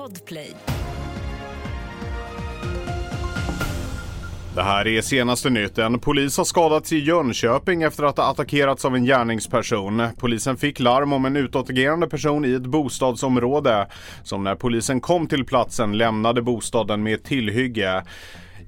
Podplay. Det här är senaste nytt. En polis har skadats i Jönköping efter att ha attackerats av en gärningsperson. Polisen fick larm om en utåtagerande person i ett bostadsområde som när polisen kom till platsen lämnade bostaden med ett tillhygge.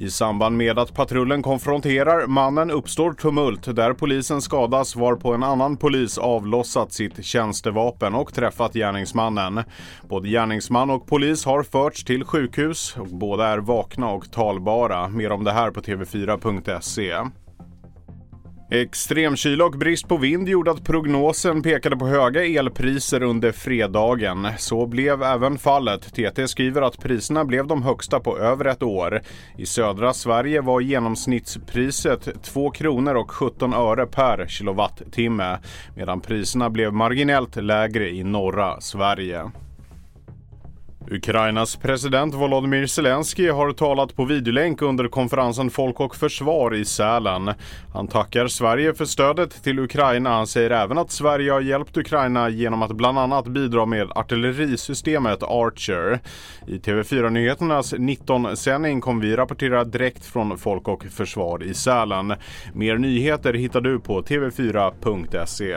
I samband med att patrullen konfronterar mannen uppstår tumult där polisen skadas varpå en annan polis avlossat sitt tjänstevapen och träffat gärningsmannen. Både gärningsman och polis har förts till sjukhus och båda är vakna och talbara. Mer om det här på tv4.se. Extremkyla och brist på vind gjorde att prognosen pekade på höga elpriser under fredagen. Så blev även fallet. TT skriver att priserna blev de högsta på över ett år. I södra Sverige var genomsnittspriset 2 kronor och 17 öre per kilowattimme medan priserna blev marginellt lägre i norra Sverige. Ukrainas president Volodymyr Zelensky har talat på videolänk under konferensen Folk och Försvar i Sälen. Han tackar Sverige för stödet till Ukraina. Han säger även att Sverige har hjälpt Ukraina genom att bland annat bidra med artillerisystemet Archer. I TV4-nyheternas 19-sändning kommer vi rapportera direkt från Folk och Försvar i Sälen. Mer nyheter hittar du på tv4.se.